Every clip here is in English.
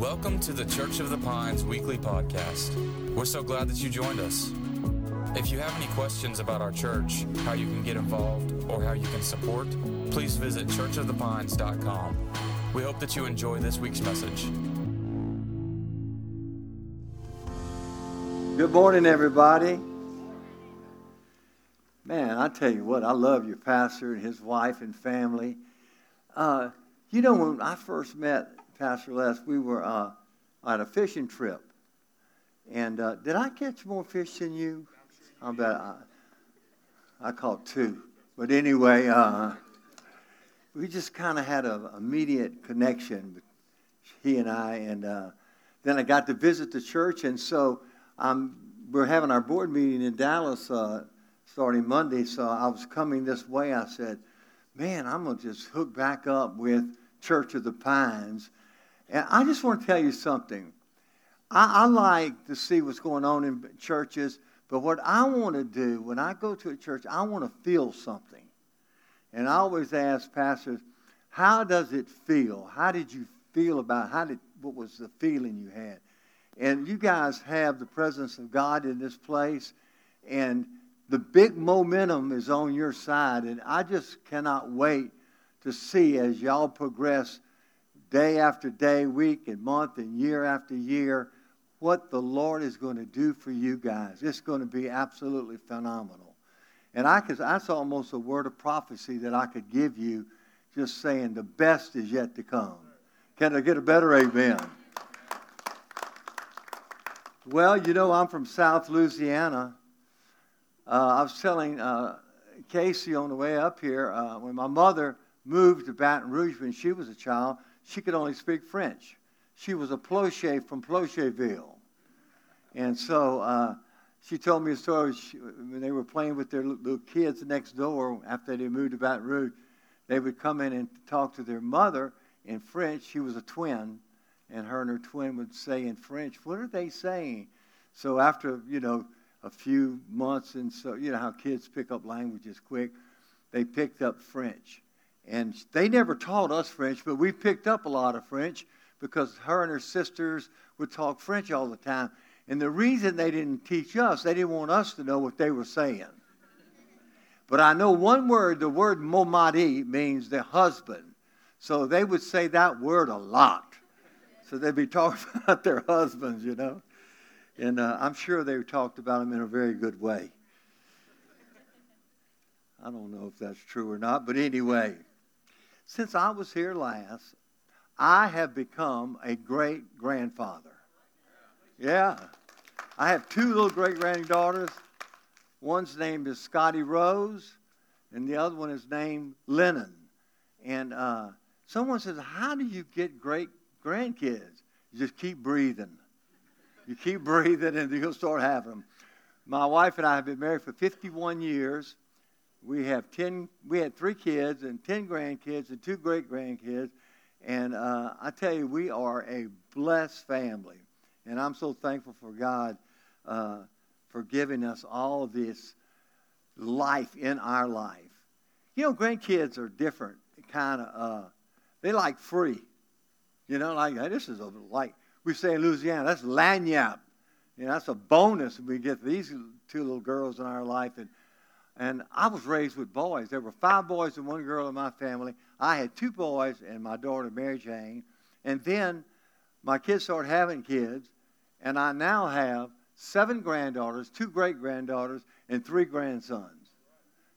Welcome to the Church of the Pines weekly podcast. We're so glad that you joined us. If you have any questions about our church, how you can get involved, or how you can support, please visit churchofthepines.com. We hope that you enjoy this week's message. Good morning, everybody. Man, I tell you what, I love your pastor and his wife and family. Uh, you know, when I first met Pastor Les, we were uh, on a fishing trip. And uh, did I catch more fish than you? I bet I, I caught two. But anyway, uh, we just kind of had an immediate connection, he and I. And uh, then I got to visit the church. And so um, we're having our board meeting in Dallas uh, starting Monday. So I was coming this way. I said, man, I'm going to just hook back up with Church of the Pines and I just want to tell you something. I, I like to see what's going on in churches, but what I want to do when I go to a church, I want to feel something. And I always ask pastors, how does it feel? How did you feel about how did what was the feeling you had? And you guys have the presence of God in this place, and the big momentum is on your side. And I just cannot wait to see as y'all progress day after day, week and month and year after year, what the Lord is going to do for you guys. It's going to be absolutely phenomenal. And I could, that's almost a word of prophecy that I could give you, just saying the best is yet to come. Can I get a better amen? Well, you know, I'm from South Louisiana. Uh, I was telling uh, Casey on the way up here, uh, when my mother moved to Baton Rouge when she was a child, she could only speak French. She was a Plochet from Plaucheville. And so uh, she told me a story she, when they were playing with their little kids next door after they moved to Baton Rouge. They would come in and talk to their mother in French. She was a twin, and her and her twin would say in French, What are they saying? So after, you know, a few months, and so, you know how kids pick up languages quick, they picked up French. And they never taught us French, but we picked up a lot of French because her and her sisters would talk French all the time. And the reason they didn't teach us, they didn't want us to know what they were saying. But I know one word, the word mon mari means the husband. So they would say that word a lot. So they'd be talking about their husbands, you know. And uh, I'm sure they talked about them in a very good way. I don't know if that's true or not, but anyway since I was here last, I have become a great grandfather. Yeah. I have two little great granddaughters. One's name is Scotty Rose, and the other one is named Lennon. And uh, someone says, How do you get great grandkids? You just keep breathing. You keep breathing, and you'll start having them. My wife and I have been married for 51 years we have 10 we had three kids and 10 grandkids and two great grandkids and uh, i tell you we are a blessed family. And i'm so thankful for god uh, for giving us all this life in our life. You know grandkids are different kind of uh, they like free. You know like this is a like we say in louisiana that's lagniappe you know that's a bonus we get these two little girls in our life. And and I was raised with boys. There were five boys and one girl in my family. I had two boys and my daughter, Mary Jane. And then my kids started having kids, and I now have seven granddaughters, two great granddaughters, and three grandsons.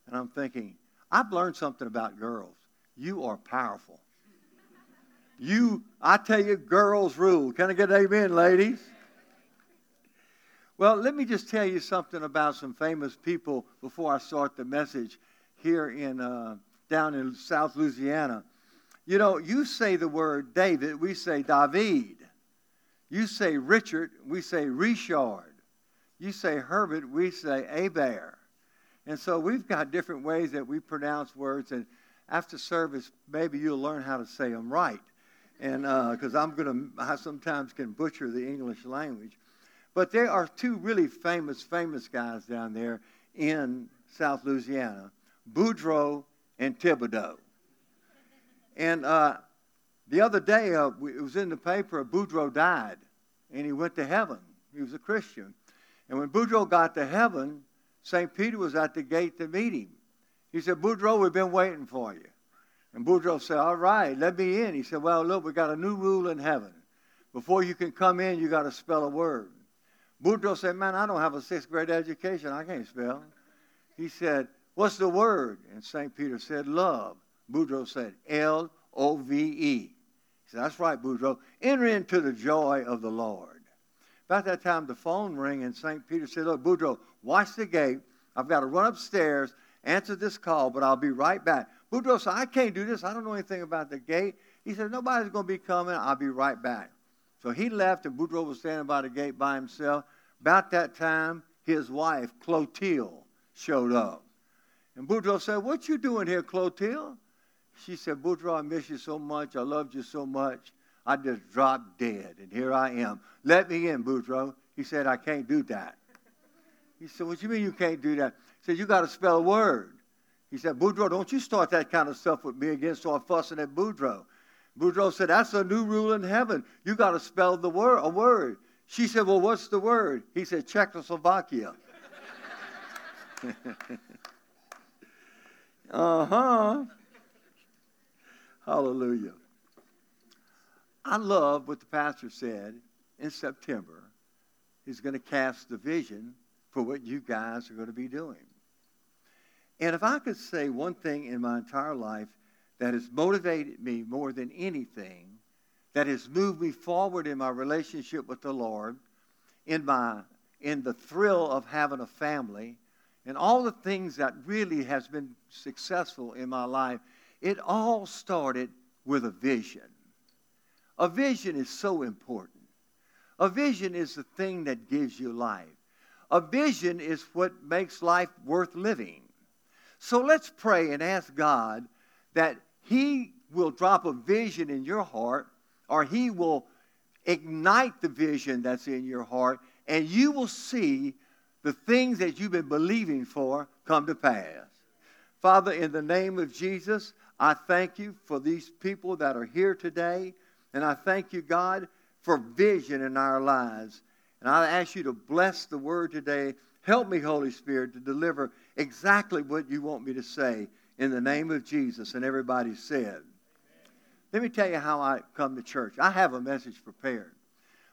And I'm thinking, I've learned something about girls. You are powerful. You, I tell you, girls rule. Can I get an amen, ladies? Well, let me just tell you something about some famous people before I start the message here in uh, down in South Louisiana. You know, you say the word David, we say David. You say Richard, we say Richard. You say Herbert, we say Abair. And so we've got different ways that we pronounce words. And after service, maybe you'll learn how to say them right. And because uh, I'm going to, I sometimes can butcher the English language. But there are two really famous, famous guys down there in South Louisiana Boudreaux and Thibodeau. And uh, The other day, uh, it was in the paper, Boudreaux died, and he went to heaven. He was a Christian. And when Boudreaux got to heaven, St. Peter was at the gate to meet him. He said, Boudreaux, we've been waiting for you. And Boudreaux said, All right, let me in. He said, Well, look, we got a new rule in heaven. Before you can come in, you got to spell a word. Boudreaux said, Man, I don't have a sixth grade education. I can't spell. He said, What's the word? And St. Peter said, Love. Boudreaux said, L O V E. He said, That's right, Boudreaux. Enter into the joy of the Lord. About that time, the phone rang, and St. Peter said, Look, Boudreaux, watch the gate. I've got to run upstairs, answer this call, but I'll be right back. Boudreaux said, I can't do this. I don't know anything about the gate. He said, Nobody's going to be coming. I'll be right back. So he left, and Boudreaux was standing by the gate by himself. About that time, his wife, Clotilde, showed up. And Boudreaux said, What you doing here, Clotilde? She said, Boudreaux, I miss you so much. I loved you so much. I just dropped dead, and here I am. Let me in, Boudreaux. He said, I can't do that. He said, What you mean you can't do that? He said, You got to spell a word. He said, Boudreaux, don't you start that kind of stuff with me again. Start fussing at Boudreaux. Boudreaux said, That's a new rule in heaven. You got to spell the word, a word. She said, Well, what's the word? He said, Czechoslovakia. uh huh. Hallelujah. I love what the pastor said in September. He's going to cast the vision for what you guys are going to be doing. And if I could say one thing in my entire life that has motivated me more than anything, that has moved me forward in my relationship with the Lord, in my in the thrill of having a family, and all the things that really has been successful in my life, it all started with a vision. A vision is so important. A vision is the thing that gives you life. A vision is what makes life worth living. So let's pray and ask God that He will drop a vision in your heart or He will ignite the vision that's in your heart and you will see the things that you've been believing for come to pass. Father, in the name of Jesus, I thank you for these people that are here today. And I thank you, God, for vision in our lives. And I ask you to bless the word today. Help me, Holy Spirit, to deliver exactly what you want me to say in the name of Jesus. And everybody said, Let me tell you how I come to church. I have a message prepared.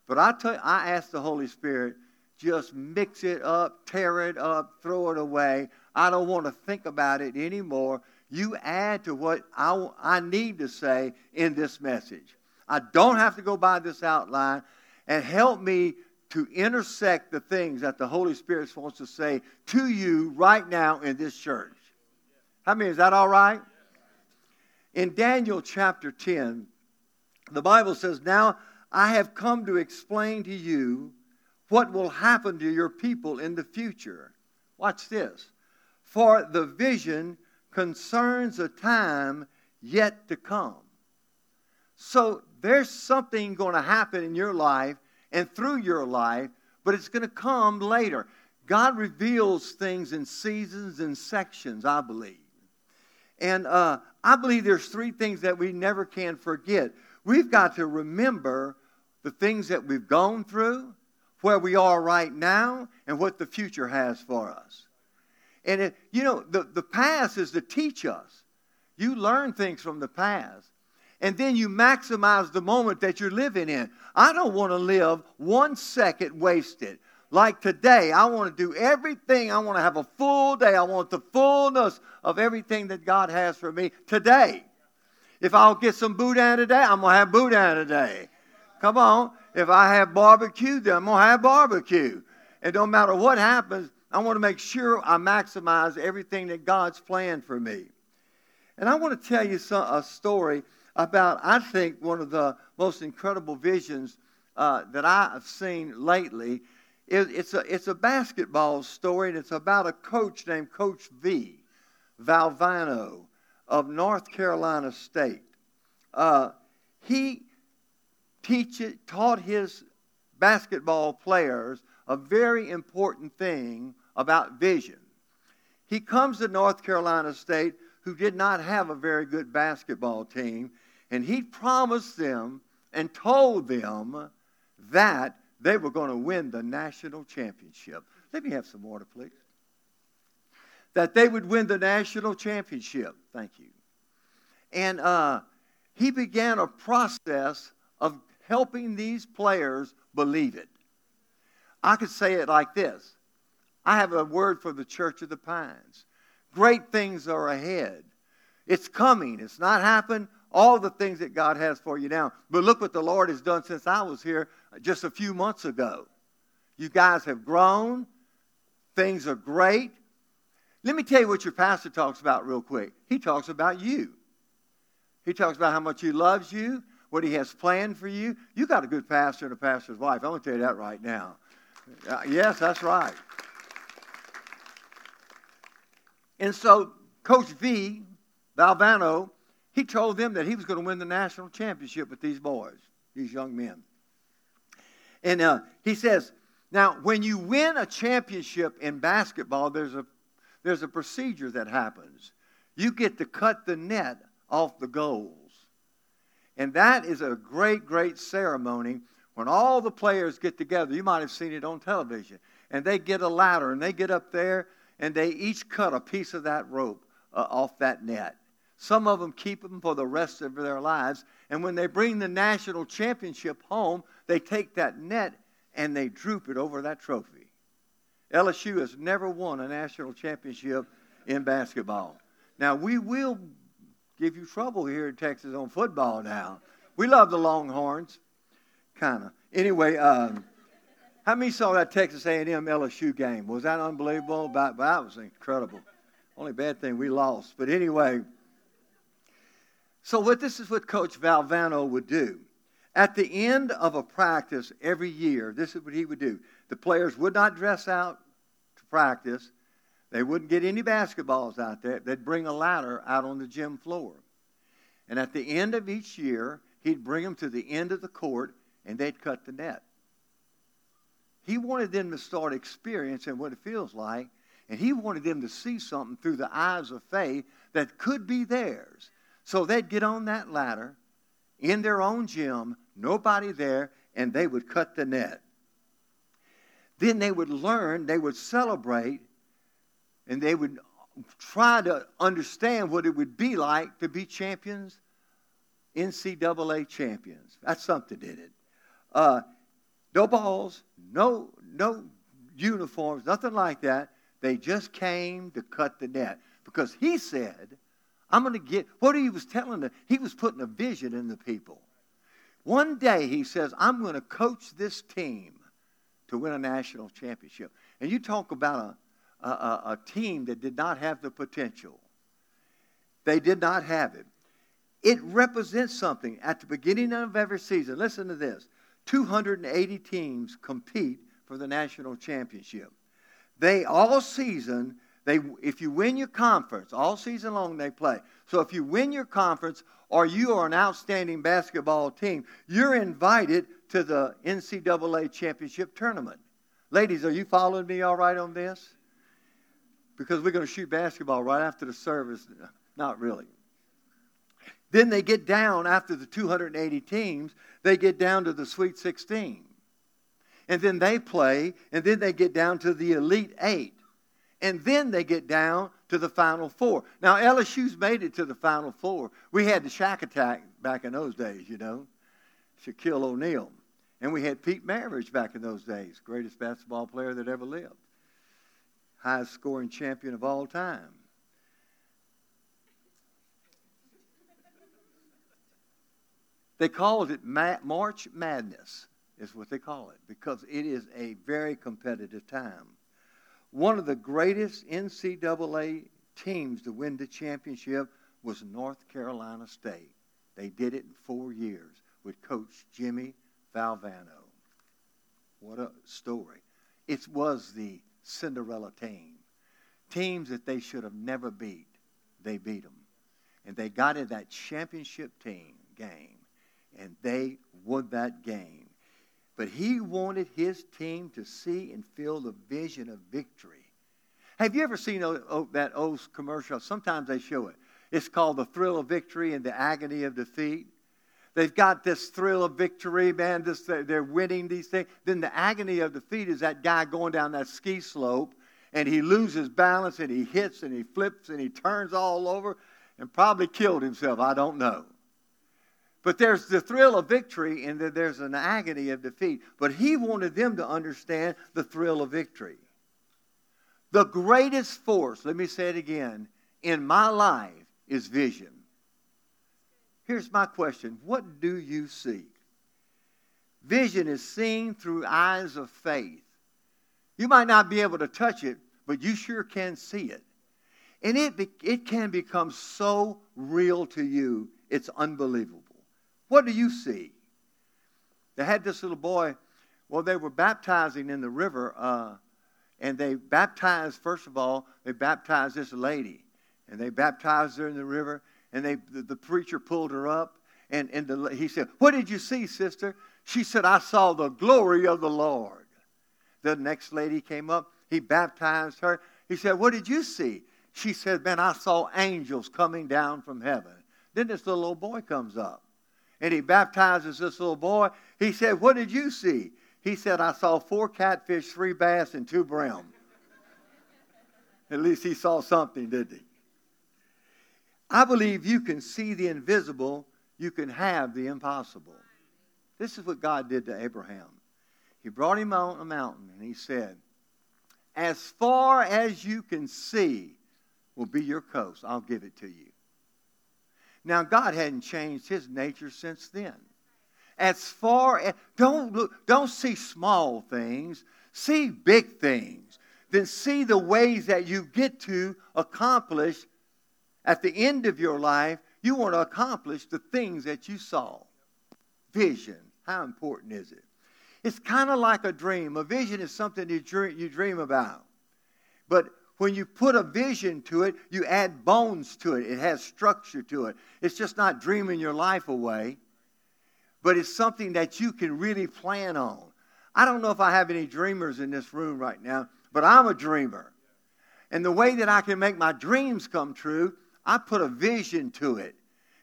But I, tell, I ask the Holy Spirit, just mix it up, tear it up, throw it away. I don't want to think about it anymore. You add to what I, I need to say in this message. I don't have to go by this outline and help me to intersect the things that the Holy Spirit wants to say to you right now in this church. How many? Is that all right? In Daniel chapter 10, the Bible says, Now I have come to explain to you what will happen to your people in the future. Watch this. For the vision concerns a time yet to come. So there's something going to happen in your life and through your life, but it's going to come later. God reveals things in seasons and sections, I believe. And uh, I believe there's three things that we never can forget. We've got to remember the things that we've gone through, where we are right now, and what the future has for us. And, it, you know, the, the past is to teach us. You learn things from the past and then you maximize the moment that you're living in. I don't want to live one second wasted. Like today, I want to do everything. I want to have a full day. I want the fullness of everything that God has for me today. If I'll get some boudin today, I'm going to have boudin today. Come on. If I have barbecue, then I'm going to have barbecue. And no matter what happens, I want to make sure I maximize everything that God's planned for me. And I want to tell you some, a story about, I think, one of the most incredible visions uh, that I have seen lately. It, it's, a, it's a basketball story, and it's about a coach named Coach V, Valvano, of North Carolina State. Uh, he teach taught his basketball players a very important thing about vision. He comes to North Carolina State, who did not have a very good basketball team, And he promised them and told them that they were going to win the national championship. Let me have some water, please. That they would win the national championship. Thank you. And uh, he began a process of helping these players believe it. I could say it like this I have a word for the Church of the Pines. Great things are ahead. It's coming. It's not happened. All the things that God has for you now. But look what the Lord has done since I was here just a few months ago. You guys have grown. Things are great. Let me tell you what your pastor talks about real quick. He talks about you. He talks about how much he loves you, what he has planned for you. You got a good pastor and a pastor's wife. I'm going to tell you that right now. Uh, yes, that's right. And so Coach V, Valvano, he told them that he was going to win the national championship with these boys, these young men. And uh, he says, now, when you win a championship in basketball, there's a, there's a procedure that happens. You get to cut the net off the goals. And that is a great, great ceremony when all the players get together. You might have seen it on television. And they get a ladder and they get up there and they each cut a piece of that rope uh, off that net. Some of them keep them for the rest of their lives. And when they bring the national championship home, they take that net and they droop it over that trophy. LSU has never won a national championship in basketball. Now, we will give you trouble here in Texas on football now. We love the Longhorns, kind of. Anyway, um, how many saw that Texas A&M LSU game? Was that unbelievable? That, that was incredible. Only bad thing we lost. But anyway, so what this is what Coach Valvano would do. At the end of a practice every year, this is what he would do. The players would not dress out to practice. They wouldn't get any basketballs out there. They'd bring a ladder out on the gym floor. And at the end of each year, he'd bring them to the end of the court and they'd cut the net. He wanted them to start experiencing what it feels like, and he wanted them to see something through the eyes of faith that could be theirs. So they'd get on that ladder in their own gym, nobody there, and they would cut the net. Then they would learn, they would celebrate, and they would try to understand what it would be like to be champions, NCAA champions. That's something, did it? Uh, no balls, no, no uniforms, nothing like that. They just came to cut the net because he said, I'm going to get what he was telling them. He was putting a vision in the people. One day he says, I'm going to coach this team to win a national championship. And you talk about a, a, a team that did not have the potential. They did not have it. It represents something at the beginning of every season. Listen to this 280 teams compete for the national championship. They all season they, if you win your conference, all season long they play. So if you win your conference or you are an outstanding basketball team, you're invited to the NCAA championship tournament. Ladies, are you following me all right on this? Because we're going to shoot basketball right after the service. Not really. Then they get down after the 280 teams, they get down to the Sweet 16. And then they play, and then they get down to the Elite Eight and then they get down to the Final Four. Now, LSU's made it to the Final Four. We had the Shaq attack back in those days, you know, Shaquille O'Neal. And we had Pete Maravich back in those days, greatest basketball player that ever lived, highest scoring champion of all time. They called it March Madness, is what they call it, because it is a very competitive time one of the greatest NCAA teams to win the championship was North Carolina State. They did it in four years with Coach Jimmy Valvano. What a story. It was the Cinderella team. Teams that they should have never beat, they beat them. And they got in that championship team game, and they won that game. But he wanted his team to see and feel the vision of victory. Have you ever seen oh, oh, that old commercial? Sometimes they show it. It's called The Thrill of Victory and the Agony of Defeat. They've got this thrill of victory, man. This, they're winning these things. Then the agony of defeat is that guy going down that ski slope and he loses balance and he hits and he flips and he turns all over and probably killed himself. I don't know. But there's the thrill of victory and there's an agony of defeat. But he wanted them to understand the thrill of victory. The greatest force, let me say it again, in my life is vision. Here's my question What do you see? Vision is seen through eyes of faith. You might not be able to touch it, but you sure can see it. And it, it can become so real to you, it's unbelievable. What do you see? They had this little boy, well, they were baptizing in the river. Uh, and they baptized, first of all, they baptized this lady. And they baptized her in the river. And they, the, the preacher pulled her up. And, and the, he said, What did you see, sister? She said, I saw the glory of the Lord. The next lady came up. He baptized her. He said, What did you see? She said, Man, I saw angels coming down from heaven. Then this little old boy comes up. And he baptizes this little boy. He said, What did you see? He said, I saw four catfish, three bass, and two brim. At least he saw something, didn't he? I believe you can see the invisible, you can have the impossible. This is what God did to Abraham. He brought him on a mountain and he said, As far as you can see will be your coast. I'll give it to you. Now, God hadn't changed his nature since then as far as don't look, don't see small things, see big things. Then see the ways that you get to accomplish at the end of your life. You want to accomplish the things that you saw. Vision. How important is it? It's kind of like a dream. A vision is something you dream, you dream about. But when you put a vision to it, you add bones to it. It has structure to it. It's just not dreaming your life away but it's something that you can really plan on. I don't know if I have any dreamers in this room right now, but I'm a dreamer. And the way that I can make my dreams come true, I put a vision to it.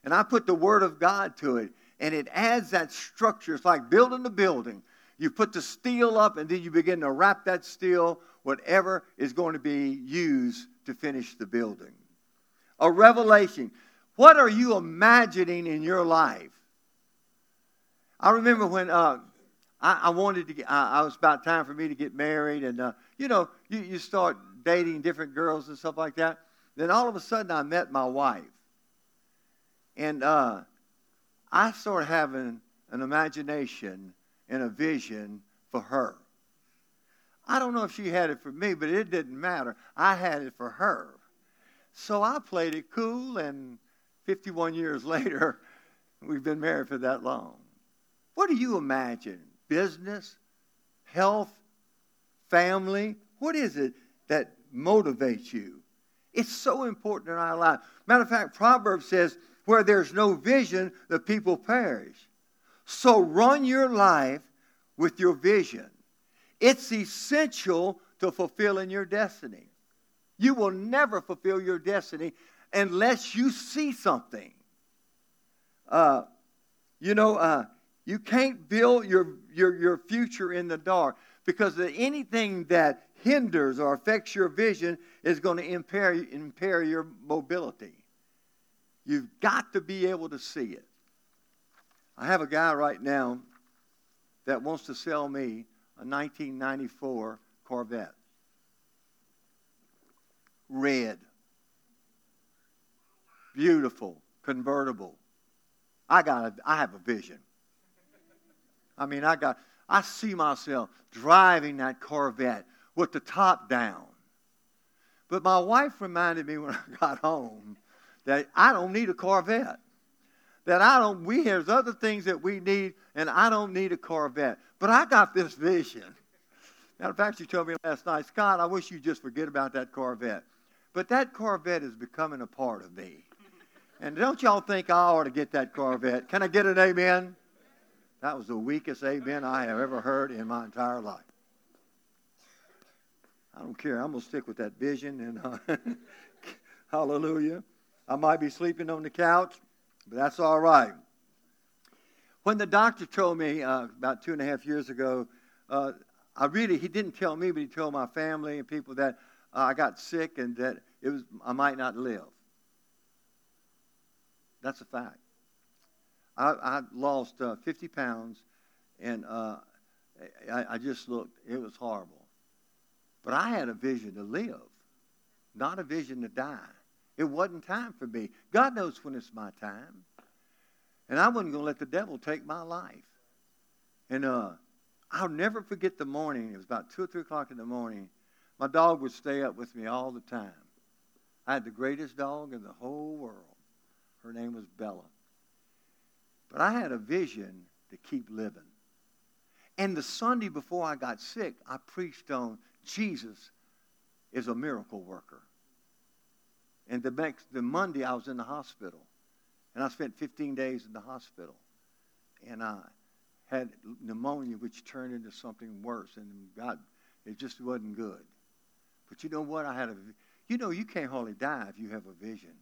And I put the Word of God to it. And it adds that structure. It's like building a building. You put the steel up, and then you begin to wrap that steel, whatever is going to be used to finish the building. A revelation. What are you imagining in your life? I remember when uh, I, I, wanted to get, I, I, was about time for me to get married, and uh, you know, you, you start dating different girls and stuff like that. Then all of a sudden, I met my wife, and uh, I started having an imagination and a vision for her. I don't know if she had it for me, but it didn't matter. I had it for her. So I played it cool, and 51 years later, we've been married for that long. What do you imagine? Business? Health? Family? What is it that motivates you? It's so important in our life. Matter of fact, Proverbs says, where there's no vision, the people perish. So run your life with your vision. It's essential to fulfilling your destiny. You will never fulfill your destiny unless you see something. Uh, you know, uh, you can't build your, your, your future in the dark because anything that hinders or affects your vision is going to impair, impair your mobility. You've got to be able to see it. I have a guy right now that wants to sell me a 1994 Corvette. Red. Beautiful. Convertible. I got a, I have a vision. I mean, I got, I see myself driving that Corvette with the top down. But my wife reminded me when I got home that I don't need a Corvette. That I don't, we, there's other things that we need, and I don't need a Corvette. But I got this vision. Matter of fact, you told me last night, Scott, I wish you'd just forget about that Corvette. But that Corvette is becoming a part of me. And don't y'all think I ought to get that Corvette? Can I get an amen? That was the weakest amen I have ever heard in my entire life. I don't care. I'm going to stick with that vision. And uh, hallelujah. I might be sleeping on the couch, but that's all right. When the doctor told me uh, about two and a half years ago, uh, I really, he didn't tell me, but he told my family and people that uh, I got sick and that it was, I might not live. That's a fact. I, I lost uh, 50 pounds and uh, I, I just looked, it was horrible. But I had a vision to live, not a vision to die. It wasn't time for me. God knows when it's my time. And I wasn't going to let the devil take my life. And uh, I'll never forget the morning. It was about 2 or 3 o'clock in the morning. My dog would stay up with me all the time. I had the greatest dog in the whole world. Her name was Bella. But I had a vision to keep living. And the Sunday before I got sick, I preached on Jesus is a miracle worker. And the next, the Monday, I was in the hospital. And I spent 15 days in the hospital. And I had pneumonia, which turned into something worse. And God, it just wasn't good. But you know what? I had a, you know, you can't hardly die if you have a vision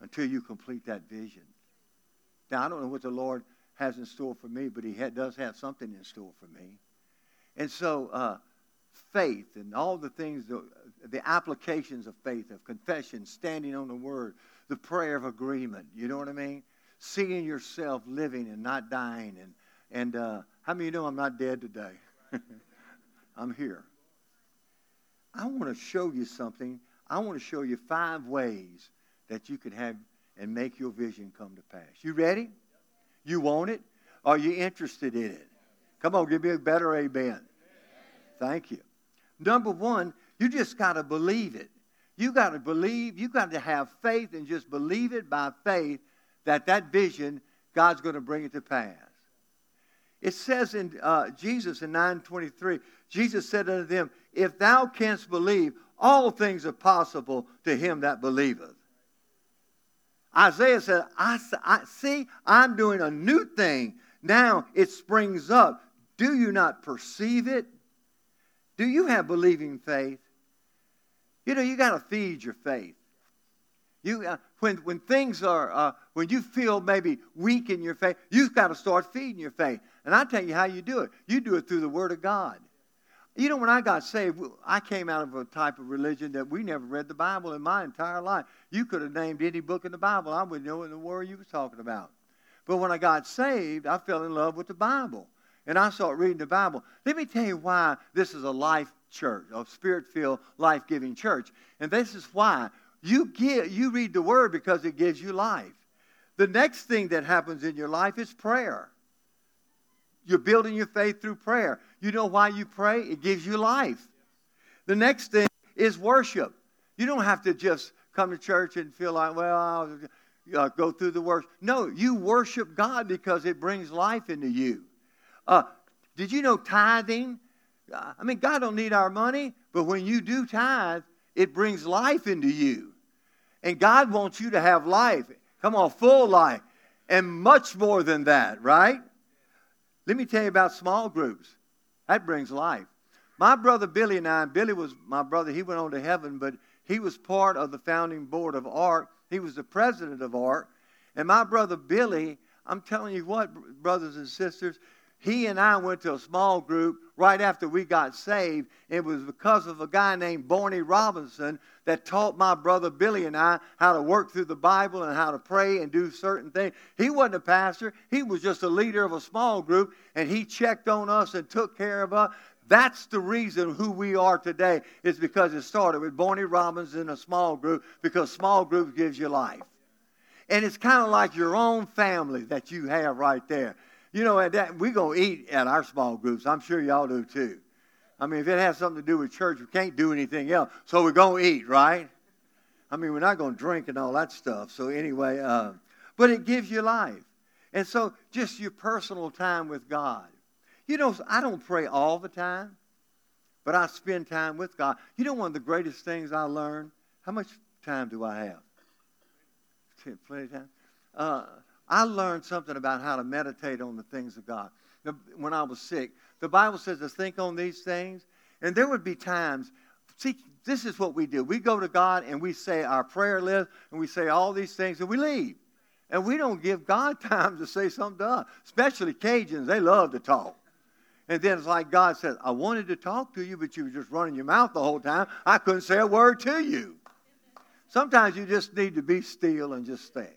until you complete that vision. Now, I don't know what the Lord has in store for me, but He does have something in store for me. And so, uh, faith and all the things, the, the applications of faith, of confession, standing on the Word, the prayer of agreement, you know what I mean? Seeing yourself living and not dying. And, and uh, how many of you know I'm not dead today? I'm here. I want to show you something. I want to show you five ways that you can have and make your vision come to pass. You ready? You want it? Are you interested in it? Come on, give me a better amen. Thank you. Number one, you just got to believe it. You got to believe, you got to have faith and just believe it by faith that that vision, God's going to bring it to pass. It says in uh, Jesus in 923, Jesus said unto them, If thou canst believe, all things are possible to him that believeth. Isaiah said, I, I, see, I'm doing a new thing. Now it springs up. Do you not perceive it? Do you have believing faith? You know, you got to feed your faith. You, uh, when, when things are, uh, when you feel maybe weak in your faith, you've got to start feeding your faith. And I tell you how you do it. You do it through the Word of God. You know, when I got saved, I came out of a type of religion that we never read the Bible in my entire life. You could have named any book in the Bible. I wouldn't know in the world you was talking about. But when I got saved, I fell in love with the Bible. And I started reading the Bible. Let me tell you why this is a life church, a spirit-filled, life-giving church. And this is why. You, get, you read the Word because it gives you life. The next thing that happens in your life is prayer. You're building your faith through prayer. You know why you pray? It gives you life. The next thing is worship. You don't have to just come to church and feel like, well, I'll uh, go through the worship. No, you worship God because it brings life into you. Uh, did you know tithing? I mean, God don't need our money, but when you do tithe, it brings life into you. And God wants you to have life. Come on, full life. And much more than that, right? Let me tell you about small groups. That brings life. My brother Billy and I, Billy was my brother, he went on to heaven, but he was part of the founding board of ARC. He was the president of ARC. And my brother Billy, I'm telling you what, brothers and sisters, he and I went to a small group right after we got saved. It was because of a guy named Barney Robinson that taught my brother Billy and I how to work through the Bible and how to pray and do certain things. He wasn't a pastor, he was just a leader of a small group, and he checked on us and took care of us. That's the reason who we are today is because it started with Barney Robinson in a small group because small groups gives you life. And it's kind of like your own family that you have right there. You know, at that, we're going to eat at our small groups. I'm sure y'all do too. I mean, if it has something to do with church, we can't do anything else. So we're going to eat, right? I mean, we're not going to drink and all that stuff. So anyway, uh, but it gives you life. And so just your personal time with God. You know, I don't pray all the time, but I spend time with God. You know, one of the greatest things I learned, how much time do I have? Plenty of time? Uh, I learned something about how to meditate on the things of God. When I was sick, the Bible says to think on these things. And there would be times, see, this is what we do. We go to God and we say our prayer list and we say all these things and we leave. And we don't give God time to say something to us, especially Cajuns. They love to talk. And then it's like God says, I wanted to talk to you, but you were just running your mouth the whole time. I couldn't say a word to you. Sometimes you just need to be still and just stay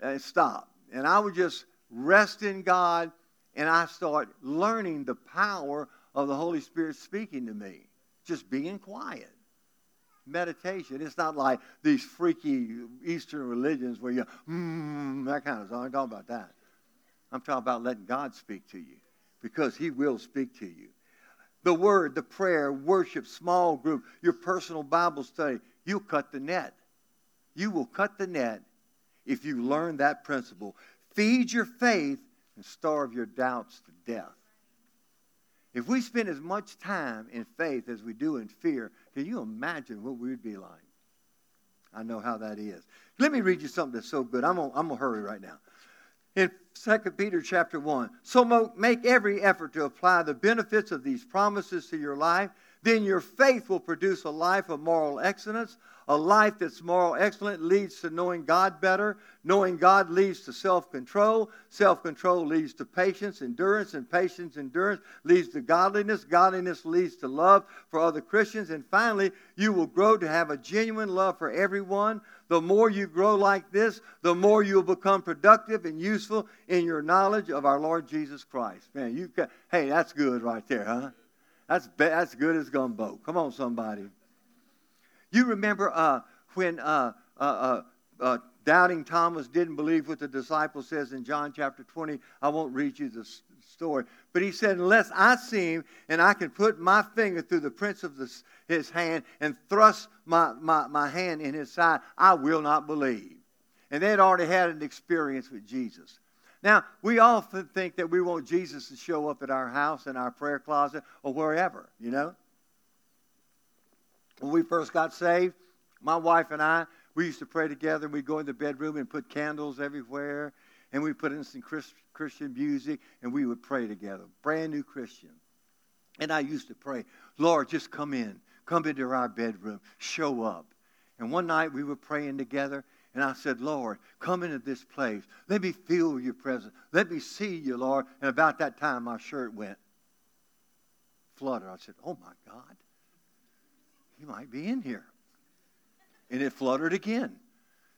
and stop. And I would just rest in God and I start learning the power of the Holy Spirit speaking to me. Just being quiet. Meditation. It's not like these freaky Eastern religions where you, mm, that kind of stuff. I'm talking about that. I'm talking about letting God speak to you because He will speak to you. The word, the prayer, worship, small group, your personal Bible study, you'll cut the net. You will cut the net if you learn that principle. Feed your faith and starve your doubts to death. If we spend as much time in faith as we do in fear, can you imagine what we'd be like? I know how that is. Let me read you something that's so good. I'm going to hurry right now in 2 Peter chapter 1. So make every effort to apply the benefits of these promises to your life. Then your faith will produce a life of moral excellence. A life that's moral excellent leads to knowing God better. Knowing God leads to self control. Self control leads to patience, endurance, and patience, endurance leads to godliness. Godliness leads to love for other Christians. And finally, you will grow to have a genuine love for everyone the more you grow like this, the more you'll become productive and useful in your knowledge of our Lord Jesus Christ. Man, you hey, that's good right there, huh? That's, that's good as gumbo. Come on, somebody. You remember uh, when uh, uh, uh, uh doubting Thomas didn't believe what the disciple says in John chapter 20? I won't read you the story. But he said, Unless I see him and I can put my finger through the prints of his hand and thrust my, my, my hand in his side, I will not believe. And they had already had an experience with Jesus. Now, we often think that we want Jesus to show up at our house, in our prayer closet, or wherever, you know? When we first got saved, my wife and I, we used to pray together. We'd go in the bedroom and put candles everywhere, and we'd put in some Christian music, and we would pray together. Brand new Christian. And I used to pray, Lord, just come in. Come into our bedroom. Show up. And one night we were praying together, and I said, Lord, come into this place. Let me feel your presence. Let me see you, Lord. And about that time, my shirt went flutter. I said, Oh my God, he might be in here. And it fluttered again.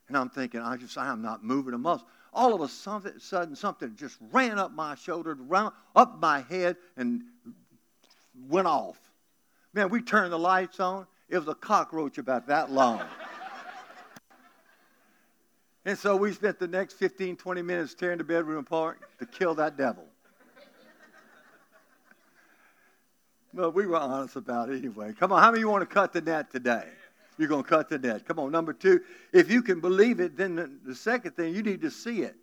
And I'm thinking, I just, I'm not moving a muscle. All of a sudden, something just ran up my shoulder, up my head, and went off. Man, we turned the lights on. It was a cockroach about that long. and so we spent the next 15, 20 minutes tearing the bedroom apart to kill that devil. Well, we were honest about it anyway. Come on, how many of you want to cut the net today? You're going to cut the net. Come on, number two, if you can believe it, then the, the second thing, you need to see it.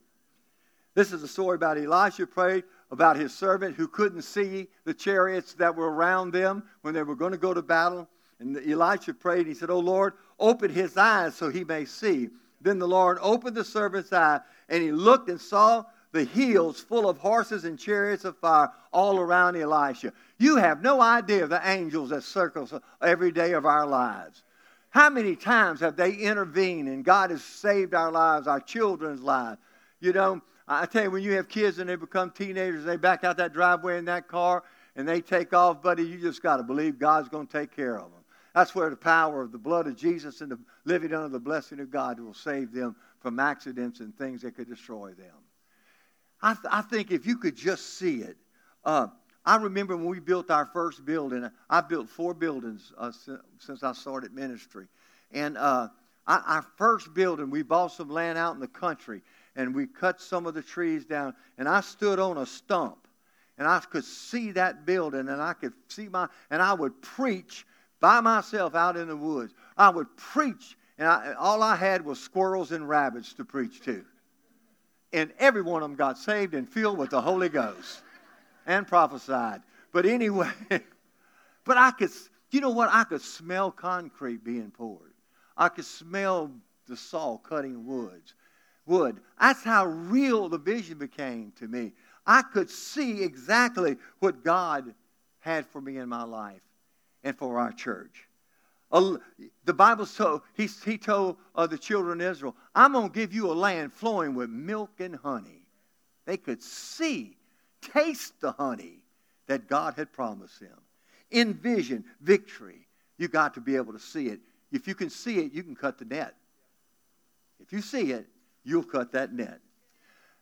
This is a story about Elisha prayed about his servant who couldn't see the chariots that were around them when they were going to go to battle. And Elisha prayed, and he said, Oh Lord, open his eyes so he may see. Then the Lord opened the servant's eye, and he looked and saw the hills full of horses and chariots of fire all around Elisha. You have no idea of the angels that circles every day of our lives. How many times have they intervened and God has saved our lives, our children's lives? You know, I tell you, when you have kids and they become teenagers, they back out that driveway in that car and they take off, buddy, you just got to believe God's going to take care of them. That's where the power of the blood of Jesus and the living under the blessing of God will save them from accidents and things that could destroy them. I, th- I think if you could just see it. Uh, I remember when we built our first building, I built four buildings uh, since I started ministry. And uh, our first building, we bought some land out in the country and we cut some of the trees down. And I stood on a stump, and I could see that building, and I could see my, and I would preach by myself out in the woods. I would preach, and I, all I had was squirrels and rabbits to preach to. And every one of them got saved and filled with the Holy Ghost and prophesied. But anyway, but I could, you know what? I could smell concrete being poured. I could smell the saw cutting woods wood. That's how real the vision became to me. I could see exactly what God had for me in my life and for our church. The Bible so he, he told uh, the children of Israel, I'm going to give you a land flowing with milk and honey. They could see, taste the honey that God had promised them. Envision victory, you got to be able to see it. If you can see it, you can cut the net. If you see it, you'll cut that net.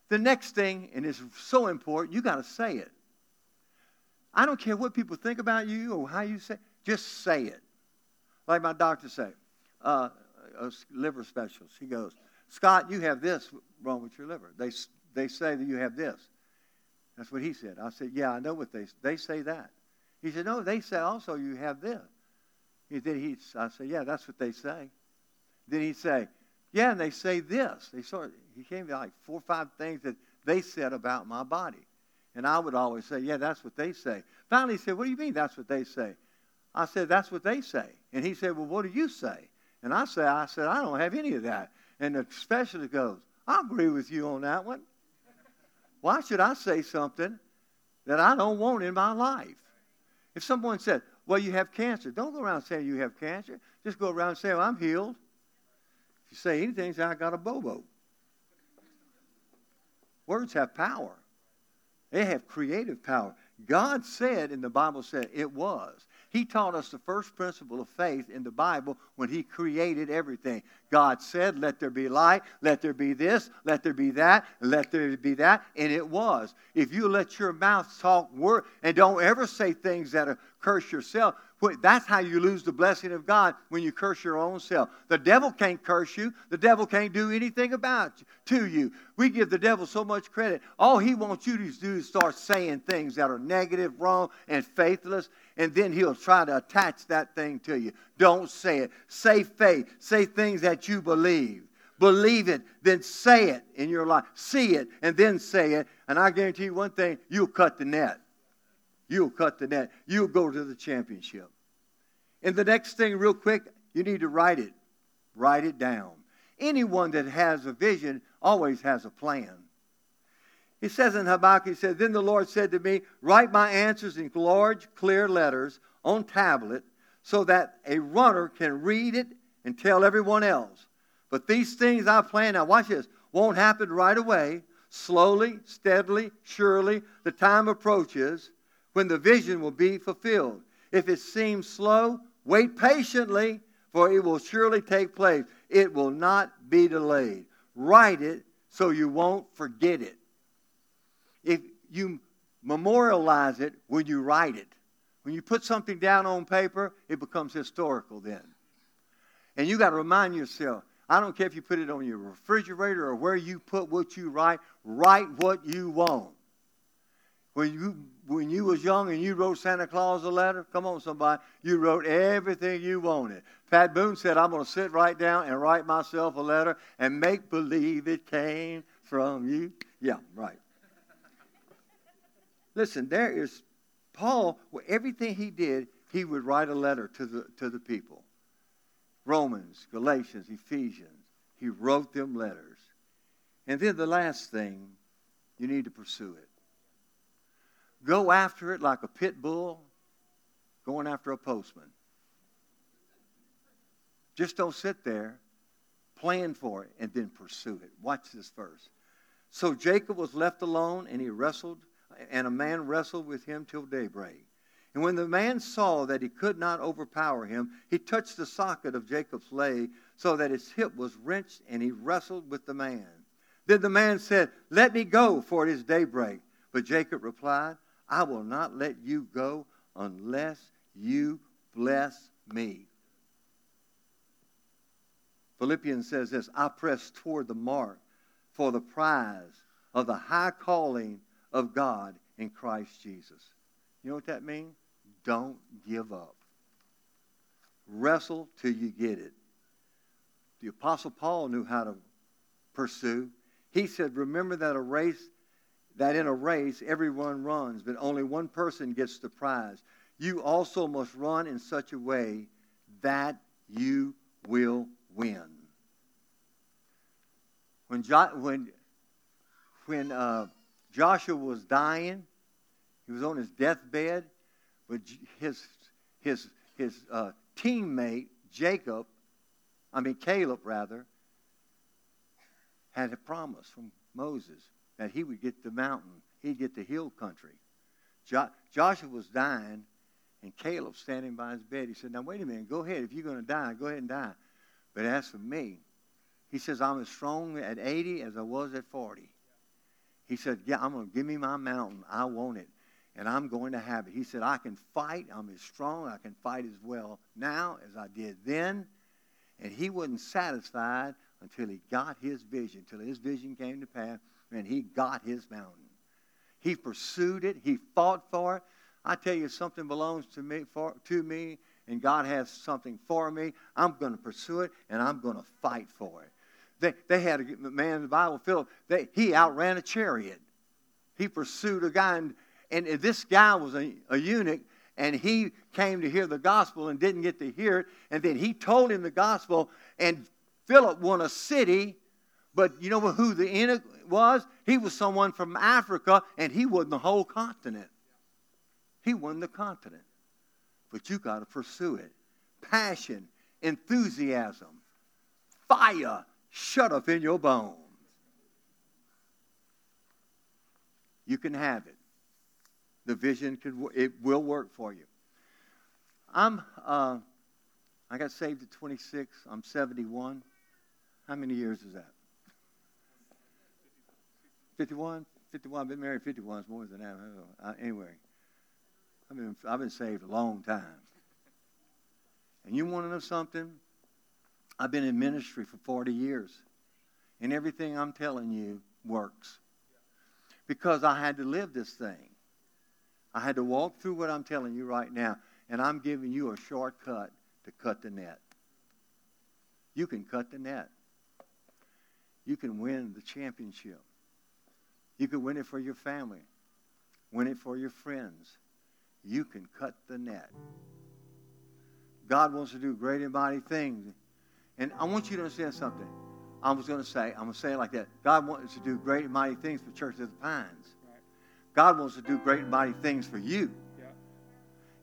The next thing, and it's so important, you got to say it. I don't care what people think about you or how you say it, just say it. Like my doctor said, uh, a liver specialist, he goes, Scott, you have this wrong with your liver. They, they say that you have this. That's what he said. I said, yeah, I know what they, they say that. He said, no, they say also you have this. He, then he, I said, yeah, that's what they say. Then he'd say, yeah, and they say this. They sort he came to like four or five things that they said about my body. And I would always say, yeah, that's what they say. Finally, he said, what do you mean that's what they say? I said, that's what they say. And he said, well, what do you say? And I said, I said, I don't have any of that. And the specialist goes, I agree with you on that one. Why should I say something that I don't want in my life? If someone said, well, you have cancer, don't go around saying you have cancer. Just go around saying, well, I'm healed. If you say anything, say, I got a bobo. Words have power. They have creative power. God said, and the Bible said it was. He taught us the first principle of faith in the Bible when He created everything. God said, Let there be light, let there be this, let there be that, let there be that, and it was. If you let your mouth talk word and don't ever say things that are curse yourself, that's how you lose the blessing of God when you curse your own self. The devil can't curse you. The devil can't do anything about you, to you. We give the devil so much credit. All he wants you to do is start saying things that are negative, wrong, and faithless, and then he'll try to attach that thing to you. Don't say it. Say faith. Say things that you believe. Believe it, then say it in your life. See it, and then say it. And I guarantee you one thing you'll cut the net. You'll cut the net. You'll go to the championship. And the next thing, real quick, you need to write it. Write it down. Anyone that has a vision always has a plan. He says in Habakkuk, he said, Then the Lord said to me, Write my answers in large, clear letters on tablet so that a runner can read it and tell everyone else. But these things I plan, now watch this, won't happen right away. Slowly, steadily, surely, the time approaches when the vision will be fulfilled. If it seems slow, wait patiently, for it will surely take place. It will not be delayed. Write it so you won't forget it. If you memorialize it when you write it, when you put something down on paper, it becomes historical then. And you got to remind yourself I don't care if you put it on your refrigerator or where you put what you write, write what you want. When you when you was young and you wrote Santa Claus a letter, come on somebody, you wrote everything you wanted. Pat Boone said, I'm going to sit right down and write myself a letter and make believe it came from you. Yeah, right. Listen, there is Paul, everything he did, he would write a letter to the, to the people. Romans, Galatians, Ephesians, he wrote them letters. And then the last thing, you need to pursue it. Go after it like a pit bull going after a postman. Just don't sit there, plan for it, and then pursue it. Watch this verse. So Jacob was left alone, and he wrestled, and a man wrestled with him till daybreak. And when the man saw that he could not overpower him, he touched the socket of Jacob's leg so that his hip was wrenched, and he wrestled with the man. Then the man said, Let me go, for it is daybreak. But Jacob replied, I will not let you go unless you bless me. Philippians says this I press toward the mark for the prize of the high calling of God in Christ Jesus. You know what that means? Don't give up. Wrestle till you get it. The Apostle Paul knew how to pursue. He said, Remember that a race that in a race everyone runs, but only one person gets the prize. You also must run in such a way that you will win. When, jo- when, when uh, Joshua was dying, he was on his deathbed, but his, his, his uh, teammate Jacob, I mean Caleb rather, had a promise from Moses that he would get the mountain, he'd get the hill country. Jo- Joshua was dying, and Caleb standing by his bed. He said, Now, wait a minute, go ahead. If you're going to die, go ahead and die. But as for me, he says, I'm as strong at 80 as I was at 40. He said, Yeah, I'm going to give me my mountain. I want it. And I'm going to have it. He said, I can fight. I'm as strong. I can fight as well now as I did then. And he wasn't satisfied until he got his vision, until his vision came to pass, and he got his mountain. He pursued it. He fought for it. I tell you, something belongs to me, for, to me, and God has something for me. I'm going to pursue it, and I'm going to fight for it. They, they had a man in the Bible, Philip, they, he outran a chariot. He pursued a guy, and, and this guy was a, a eunuch, and he came to hear the gospel and didn't get to hear it. And then he told him the gospel, and Philip won a city. But you know who the eunuch was? He was someone from Africa, and he won the whole continent. He won the continent. But you got to pursue it. Passion, enthusiasm, fire shut up in your bones. You can have it. The vision could it will work for you. I'm uh, I got saved at 26. I'm 71. How many years is that? 51. 51. I've been married 51. It's more than that. Uh, anyway, I've been I've been saved a long time. And you want to know something? I've been in ministry for 40 years, and everything I'm telling you works because I had to live this thing. I had to walk through what I'm telling you right now, and I'm giving you a shortcut to cut the net. You can cut the net. You can win the championship. You can win it for your family, win it for your friends. You can cut the net. God wants to do great and mighty things and I want you to understand something. I was going to say, I'm going to say it like that. God wants to do great and mighty things for Church of the Pines. God wants to do great and mighty things for you.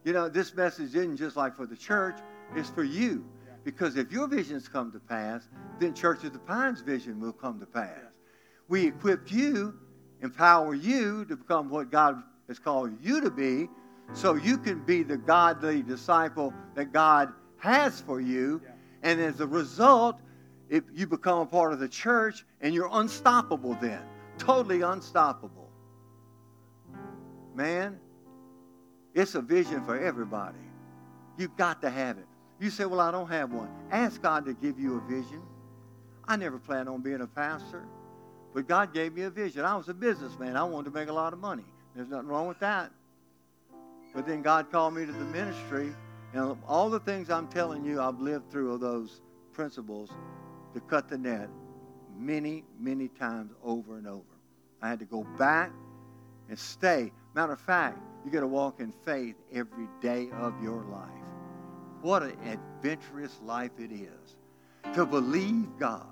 You know, this message isn't just like for the church, it's for you. Because if your visions come to pass, then Church of the Pines vision will come to pass. We equip you, empower you to become what God has called you to be, so you can be the godly disciple that God has for you. Yeah and as a result, if you become a part of the church and you're unstoppable then, totally unstoppable. Man, it's a vision for everybody. You've got to have it. You say, Well, I don't have one. Ask God to give you a vision. I never planned on being a pastor, but God gave me a vision. I was a businessman. I wanted to make a lot of money. There's nothing wrong with that. But then God called me to the ministry, and all the things I'm telling you, I've lived through those principles to cut the net many, many times over and over. I had to go back and stay. Matter of fact, you got to walk in faith every day of your life. What an adventurous life it is to believe God.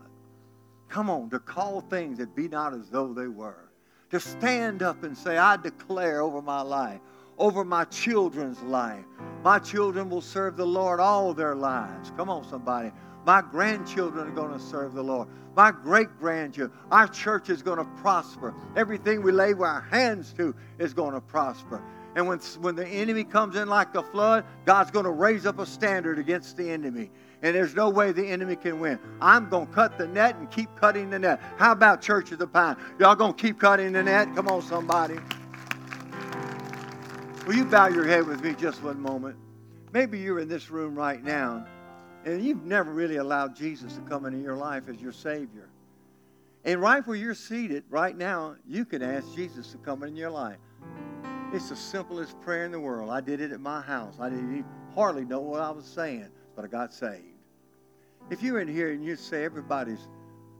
Come on, to call things that be not as though they were. To stand up and say, I declare over my life, over my children's life. My children will serve the Lord all their lives. Come on, somebody. My grandchildren are going to serve the Lord. My great grandchildren. Our church is going to prosper. Everything we lay our hands to is going to prosper. And when, when the enemy comes in like a flood, God's going to raise up a standard against the enemy. And there's no way the enemy can win. I'm going to cut the net and keep cutting the net. How about Church of the Pine? Y'all going to keep cutting the net? Come on, somebody. Will you bow your head with me just one moment? Maybe you're in this room right now and you've never really allowed Jesus to come into your life as your Savior. And right where you're seated right now, you can ask Jesus to come into your life. It's the simplest prayer in the world. I did it at my house. I didn't hardly know what I was saying, but I got saved. If you're in here and you say everybody's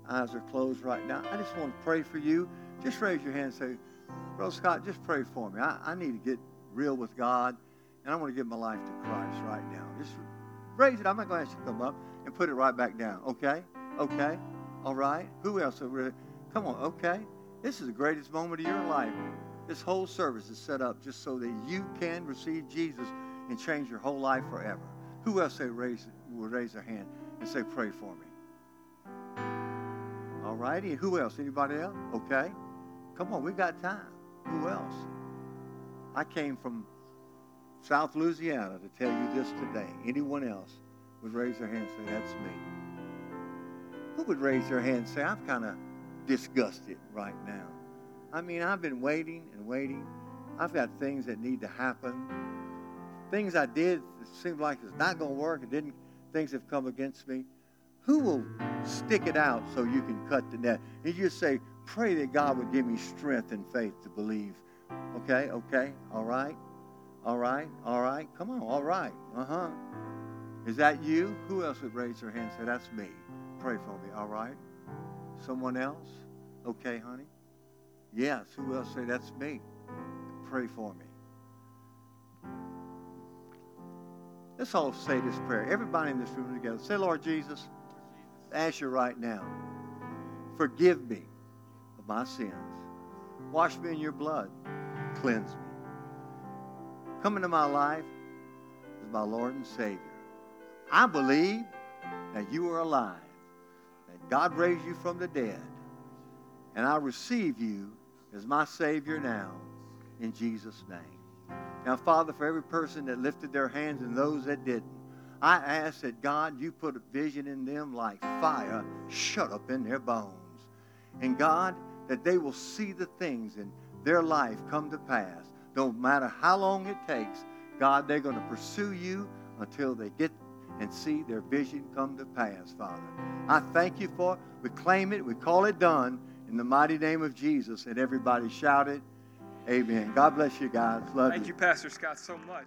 eyes are closed right now, I just want to pray for you. Just raise your hand and say, Bro Scott, just pray for me. I, I need to get real with God, and I want to give my life to Christ right now. Just raise it. I'm not going to ask you to come up and put it right back down. Okay? Okay? All right? Who else? Over Come on. Okay? This is the greatest moment of your life. This whole service is set up just so that you can receive Jesus and change your whole life forever. Who else say raise, will raise their hand and say, pray for me? All righty. Who else? Anybody else? Okay. Come on, We've got time. Who else? I came from South Louisiana to tell you this today. Anyone else would raise their hand and say, that's me. Who would raise their hand and say, I'm kind of disgusted right now? I mean, I've been waiting and waiting. I've got things that need to happen. Things I did it seemed like it's not going to work. It didn't. Things have come against me. Who will stick it out so you can cut the net? And you say, pray that God would give me strength and faith to believe. Okay, okay, all right, all right, all right. Come on, all right. Uh huh. Is that you? Who else would raise their hand and say, That's me? Pray for me, all right? Someone else? Okay, honey? Yes. Who else say, That's me? Pray for me. Let's all say this prayer. Everybody in this room together. Say, Lord Jesus, ask you right now, forgive me of my sins. Wash me in your blood. Cleanse me. Come into my life as my Lord and Savior. I believe that you are alive, that God raised you from the dead, and I receive you as my Savior now in Jesus' name. Now, Father, for every person that lifted their hands and those that didn't, I ask that God, you put a vision in them like fire shut up in their bones. And God, that they will see the things in their life come to pass. No matter how long it takes, God, they're going to pursue you until they get and see their vision come to pass, Father. I thank you for it. We claim it. We call it done in the mighty name of Jesus. And everybody shouted, Amen. God bless you guys. Love you. Thank you. you, Pastor Scott, so much.